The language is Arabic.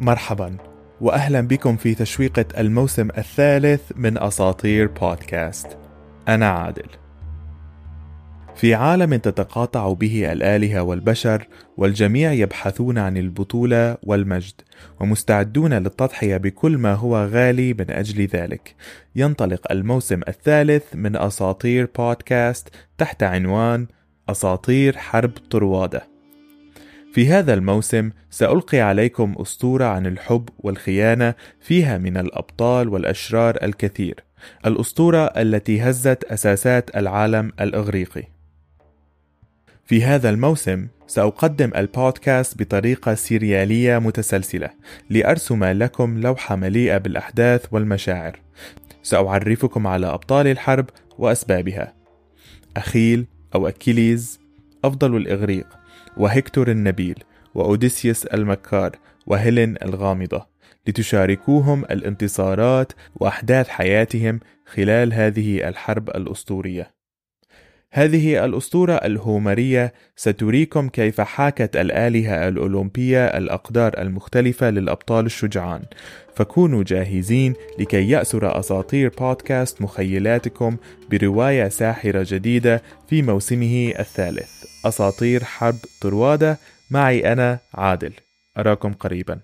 مرحبا واهلا بكم في تشويقة الموسم الثالث من أساطير بودكاست. أنا عادل. في عالم تتقاطع به الآلهة والبشر والجميع يبحثون عن البطولة والمجد ومستعدون للتضحية بكل ما هو غالي من أجل ذلك ينطلق الموسم الثالث من أساطير بودكاست تحت عنوان أساطير حرب طروادة في هذا الموسم سألقي عليكم أسطورة عن الحب والخيانة فيها من الأبطال والأشرار الكثير الأسطورة التي هزت أساسات العالم الإغريقي. في هذا الموسم سأقدم البودكاست بطريقة سيريالية متسلسلة لأرسم لكم لوحة مليئة بالأحداث والمشاعر. سأعرفكم على أبطال الحرب وأسبابها. أخيل أو أكيليز أفضل الإغريق وهكتور النبيل وأوديسيوس المكار وهيلين الغامضة لتشاركوهم الانتصارات وأحداث حياتهم خلال هذه الحرب الأسطورية. هذه الأسطورة الهومرية. ستريكم كيف حاكت الآلهة الأولمبية الأقدار المختلفة للأبطال الشجعان. فكونوا جاهزين لكي يأسر أساطير بودكاست مخيلاتكم برواية ساحرة جديدة في موسمه الثالث. أساطير حرب طروادة. معي أنا عادل. أراكم قريباً.